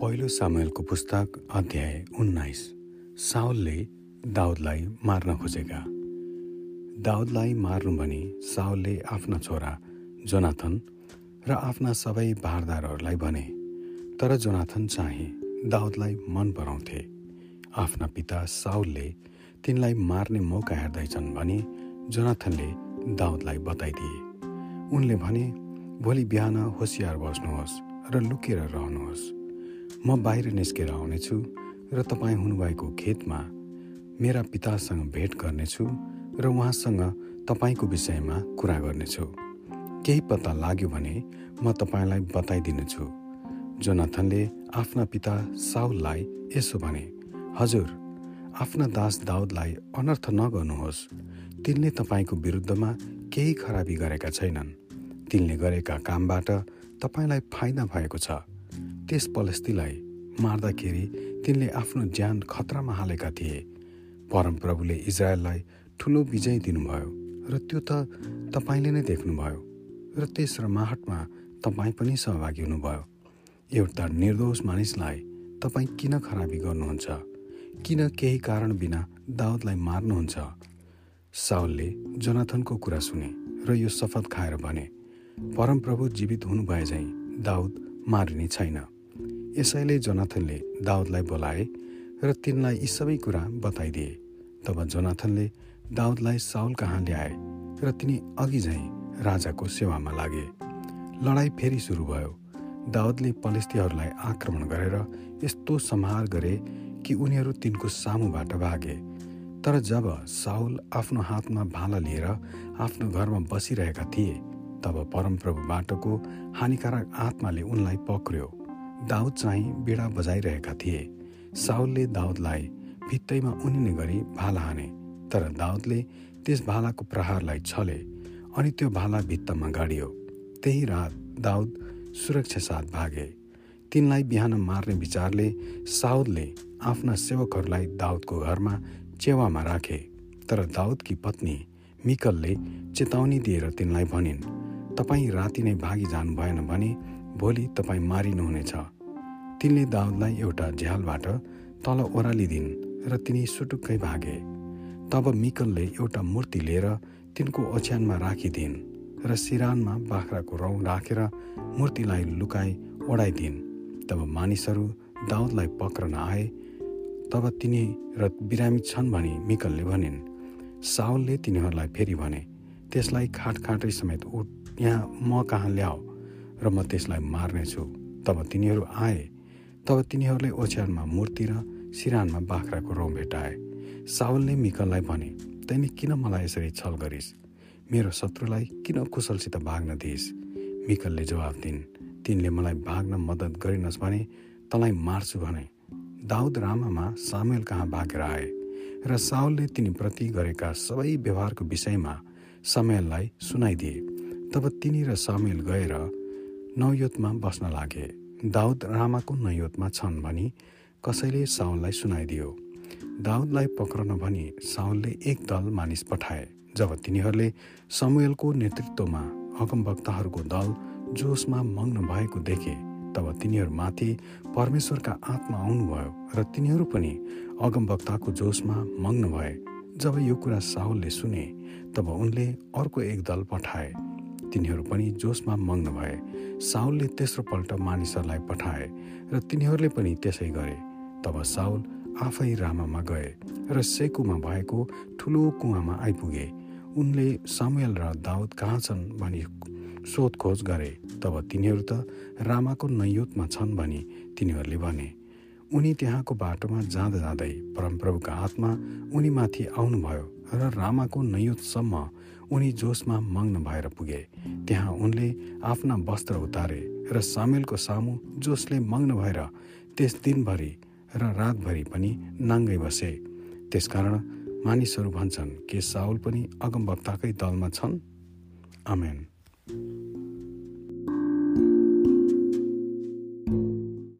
पहिलो सामेलको पुस्तक अध्याय उन्नाइस। साउलले दाउदलाई मार्न खोजेका। दाउदलाई मार्नु भनी साउलले आफ्ना छोरा जोनाथन र आफ्ना सबै भारदारहरूलाई भने तर जोनाथन चाहिँ दाउदलाई मन पराउँथे। आफ्ना पिता साउलले तिनलाई मार्ने मौका हेर्दैछन् भने जोनाथनले दाउदलाई बताइदिए। उनले भने भोलि बिहान होसियार बस्नुहोस् र लुकेर रहनुहोस्। म बाहिर निस्केर आउनेछु र तपाईँ हुनुभएको खेतमा मेरा पितासँग भेट गर्नेछु र उहाँसँग तपाईँको विषयमा कुरा गर्नेछु। केही पत्ता लाग्यो भने म तपाईँलाई बताइदिनेछु। जोनाथनले आफ्ना पिता साउललाई यसो भने हजुर आफ्ना दास दाउदलाई अनर्थ नगर्नुहोस्। तिनले तपाईँको विरुद्धमा केही खराबी गरेका छैनन्। तिनले गरेका कामबाट तपाईँलाई फाइदा भएको छ। त्यस पलस्तीलाई मार्दाखेरि तिनले आफ्नो ज्यान खतरामा हालेका थिए। परमप्रभुले इजरायललाई ठुलो विजय दिनुभयो र त्यो त तपाईँले नै देख्नुभयो र त्यस रमाहटमा तपाईँ पनि सहभागी हुनुभयो। एउटा निर्दोष मानिसलाई तपाईँ किन खराबी गर्नुहुन्छ? किन केही कारण बिना दाउदलाई मार्नुहुन्छ? साउलले जोनाथनको कुरा सुने र यो शपथ खाएर भने परमप्रभु जीवित हुनुभए झैँ दाउद मारिने छैन। यसैले जोनाथनले दाउदलाई बोलाए र तिनलाई यी सबै कुरा बताइदिए। तब जोनाथनले दाउदलाई साउल कहाँ ल्याए र तिनी अघि झैँ राजाको सेवामा लागे। लडाइँ फेरि सुरु भयो। दाउदले पलिस्तीहरूलाई आक्रमण गरेर यस्तो सम्हार गरे कि उनीहरू तिनको सामुबाट भागे। तर जब साउल आफ्नो हातमा भाला लिएर आफ्नो घरमा बसिरहेका थिए तब परमप्रभुबाटको हानिकारक आत्माले उनलाई पक्र्यो। दाउद चाहिँ बिडा बजाइरहेका थिए। साउलले दाउदलाई भित्तैमा उनिने गरी भाला हाने तर दाउदले त्यस भालाको प्रहारलाई छले अनि त्यो भाला भित्तमा गाडियो। त्यही रात दाउद सुरक्षा साथ भागे। तिनलाई बिहान मार्ने विचारले साउदले आफ्ना सेवकहरूलाई दाउदको घरमा चेवामा राखे। तर दाउदकी पत्नी मिकलले चेतावनी दिएर तिनलाई भनिन् तपाईँ राति नै भागी जानु भएन भने भोलि तपाईँ मारिनुहुनेछ। तिनले दाउदलाई एउटा झ्यालबाट तल ओह्रालिदिन् र तिनी सुटुक्कै भागे। तब मिकलले एउटा मूर्ति लिएर तिनको ओछ्यानमा राखिदिन् र सिरानमा बाख्राको रौँ राखेर मूर्तिलाई लुकाई ओढाइदिन्। तब मानिसहरू दाउदलाई पक्रन आए। तब तिनी र बिरामी छन् भनी मिकलले भनिन् साउलले तिनीहरूलाई फेरि भने त्यसलाई खाट खाटै समेत उठ। यहाँ म कहाँ ल्याऊ? र म त्यसलाई मार्नेछु। तब तिनीहरू आए। तब तिनीहरूले ओछ्यानमा मूर्ति र सिरानमा बाख्राको रौँ भेटाए। सावलले मिकललाई भने तैँले किन मलाई यसरी छल गरिस्? मेरो शत्रुलाई किन कुशलसित भाग्न दिइस्? मिकलले जवाब दिन् तिनले मलाई भाग्न मद्दत गरिनस् भने तँलाई मार्छु भने। दाउद रामामा सामेल कहाँ भागेर आए? र साउलले तिनीप्रति गरेका सबै व्यवहारको विषयमा समयललाई सुनाइदिए। तब तिनी र सामेल गएर नौयोतमा बस्न लागे। दाउद रामाको नयोतमा छन् भनी कसैले साउललाई सुनाइदियो। दाउदलाई पक्रन भनी साउलले एक दल मानिस पठाए जब तिनीहरूले समुएलको नेतृत्वमा अगमवक्ताहरूको दल जोसमा मग्न भएको देखे तब तिनीहरूमाथि परमेश्वरका आत्मा आउनुभयो र तिनीहरू पनि अगमवक्ताको जोसमा मग्न भए। जब यो कुरा साउलले सुने तब उनले अर्को एक दल पठाए। तिनीहरू पनि जोसमा मग्न भए। साउलले तेस्रो पल्ट मानिसहरूलाई पठाए र तिनीहरूले पनि त्यसै गरे। तब साउल आफै रामामा गए र सेकुमा भएको ठुलो कुवामा आइपुगे। उनले सामुएल र दाउद कहाँ छन् भनी सोधखोज गरे। तब तिनीहरू त रामाको नैयोतमा छन् भनी तिनीहरूले भने। उनी त्यहाँको बाटोमा जाँदा जाँदै परमप्रभुका आत्मा उनीमाथि आउनुभयो र रामाको नैयोतसम्म उनी जोसमा मग्न भएर पुगे। त्यहाँ उनले आफ्ना वस्त्र उतारे र सामेलको सामु जोसले मग्न भएर त्यस दिनभरि र रातभरि पनि नाङ्गै बसे। त्यसकारण मानिसहरू भन्छन् के साउल पनि अगमवक्ताकै दलमा छन्। आमेन।